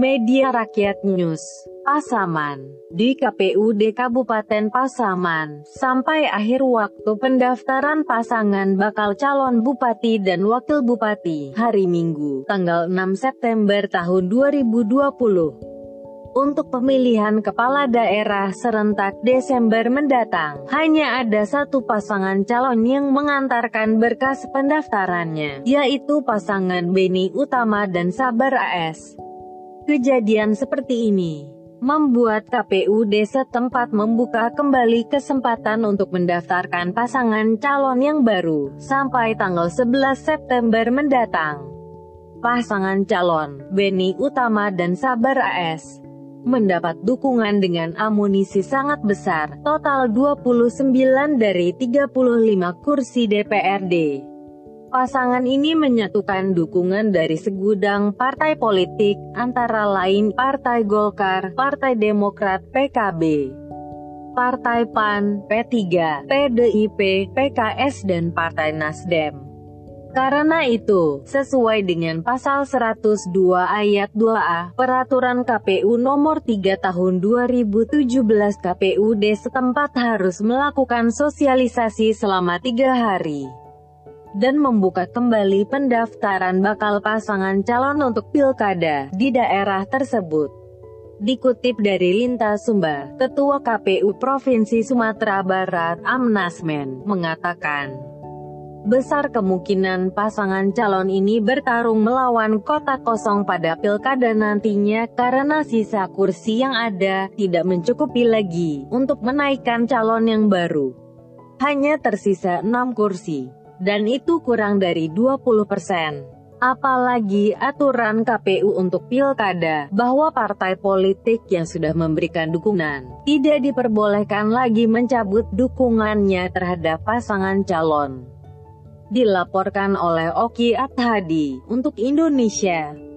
Media Rakyat News, Pasaman, di KPUD Kabupaten Pasaman, sampai akhir waktu pendaftaran pasangan bakal calon bupati dan wakil bupati, hari Minggu, tanggal 6 September tahun 2020. Untuk pemilihan kepala daerah serentak Desember mendatang, hanya ada satu pasangan calon yang mengantarkan berkas pendaftarannya, yaitu pasangan Beni Utama dan Sabar AS. Kejadian seperti ini membuat KPU desa tempat membuka kembali kesempatan untuk mendaftarkan pasangan calon yang baru, sampai tanggal 11 September mendatang. Pasangan calon, Beni Utama dan Sabar AS, mendapat dukungan dengan amunisi sangat besar, total 29 dari 35 kursi DPRD. Pasangan ini menyatukan dukungan dari segudang partai politik, antara lain Partai Golkar, Partai Demokrat, PKB, Partai PAN, P3, PDIP, PKS dan Partai Nasdem. Karena itu, sesuai dengan pasal 102 ayat 2A, Peraturan KPU nomor 3 tahun 2017 KPUD setempat harus melakukan sosialisasi selama tiga hari dan membuka kembali pendaftaran bakal pasangan calon untuk pilkada di daerah tersebut. Dikutip dari Linta Sumba, Ketua KPU Provinsi Sumatera Barat Amnasmen, mengatakan, besar kemungkinan pasangan calon ini bertarung melawan kota kosong pada pilkada nantinya karena sisa kursi yang ada tidak mencukupi lagi untuk menaikkan calon yang baru. Hanya tersisa 6 kursi dan itu kurang dari 20%. Apalagi aturan KPU untuk pilkada, bahwa partai politik yang sudah memberikan dukungan, tidak diperbolehkan lagi mencabut dukungannya terhadap pasangan calon. Dilaporkan oleh Oki Athadi, untuk Indonesia.